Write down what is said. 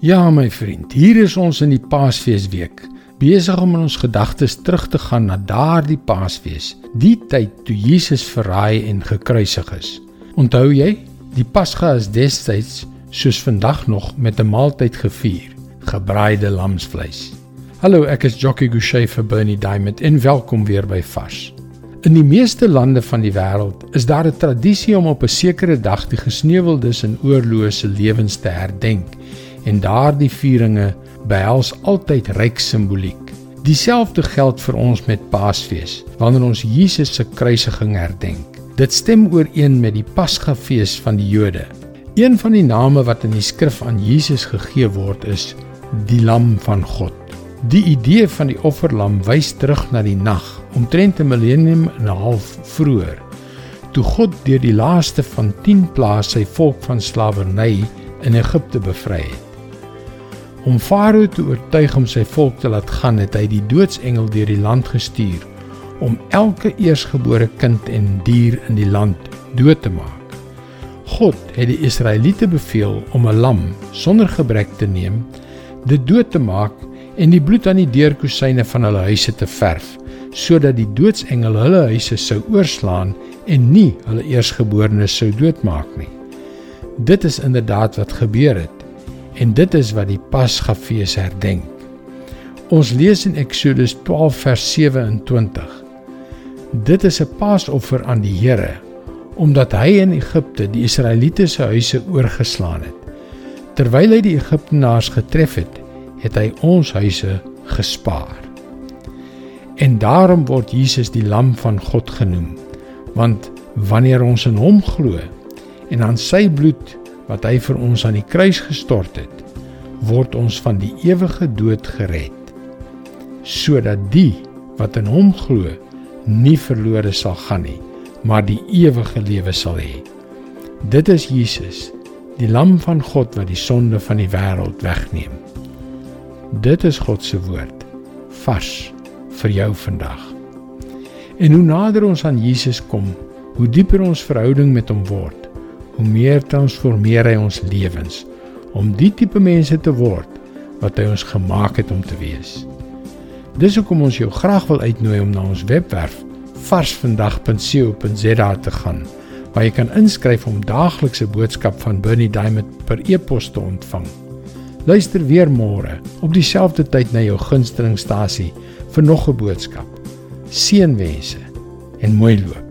Ja, my vriend, hier is ons in die Paasfeesweek, besig om in ons gedagtes terug te gaan na daardie Paasfees, die tyd toe Jesus verraai en gekruisig is. Onthou jy, die Pasga is destyds soos vandag nog met 'n maaltyd gevier, gebraaide lamsvleis. Hallo, ek is Jockey Gouchee vir Bernie Diamond en welkom weer by Vars. In die meeste lande van die wêreld is daar 'n tradisie om op 'n sekere dag die gesneuweldes en oorlose lewens te herdenk en daardie vieringe behels altyd ryk simboliek. Dieselfde geld vir ons met Paasfees, wanneer ons Jesus se kruisiging herdenk. Dit stem ooreen met die Pasgafees van die Jode. Een van die name wat in die skrif aan Jesus gegee word is die lam van God. Die idee van die offerlam wys terug na die nag, omtrent 'n millennium en 'n half vroeër, toe God deur die laaste van 10 plaae sy volk van slawerny in Egipte bevry het. Om Farao te oortuig om sy volk te laat gaan, het hy die doodsengel deur die land gestuur om elke eersgebore kind en dier in die land dood te maak. God het die Israeliete beveel om 'n lam sonder gebrek te neem, dit dood te maak en die bloed aan die deurkusyne van hulle huise te verf, sodat die doodsengel hulle huise sou oorslaan en nie hulle eersgeborenes sou doodmaak nie. Dit is inderdaad wat gebeur het. En dit is wat die Pasgafees herdenk. Ons lees in Eksodus 12 vers 27. Dit is 'n Paasoffer aan die Here omdat hy in Egipte die Israeliete se huise oorgeslaan het. Terwyl hy die Egiptenaars getref het, het hy ons huise gespaar. En daarom word Jesus die lam van God genoem, want wanneer ons in hom glo en aan sy bloed wat hy vir ons aan die kruis gestort het, word ons van die ewige dood gered. Sodat die wat in hom glo, nie verlore sal gaan nie, maar die ewige lewe sal hê. Dit is Jesus, die lam van God wat die sonde van die wêreld wegneem. Dit is God se woord vars vir jou vandag. En hoe nader ons aan Jesus kom, hoe dieper ons verhouding met hom word, hoe meer transformeer hy ons lewens om die tipe mense te word wat hy ons gemaak het om te wees. Dis hoekom ons jou graag wil uitnooi om na ons webwerf varsvandag.co.za te gaan waar jy kan inskryf om daaglikse boodskap van Bernie Diamond per e-pos te ontvang. Luister weer môre op dieselfde tyd na jou gunstelingstasie vir nog 'n boodskap. Seënwense en mooi loop.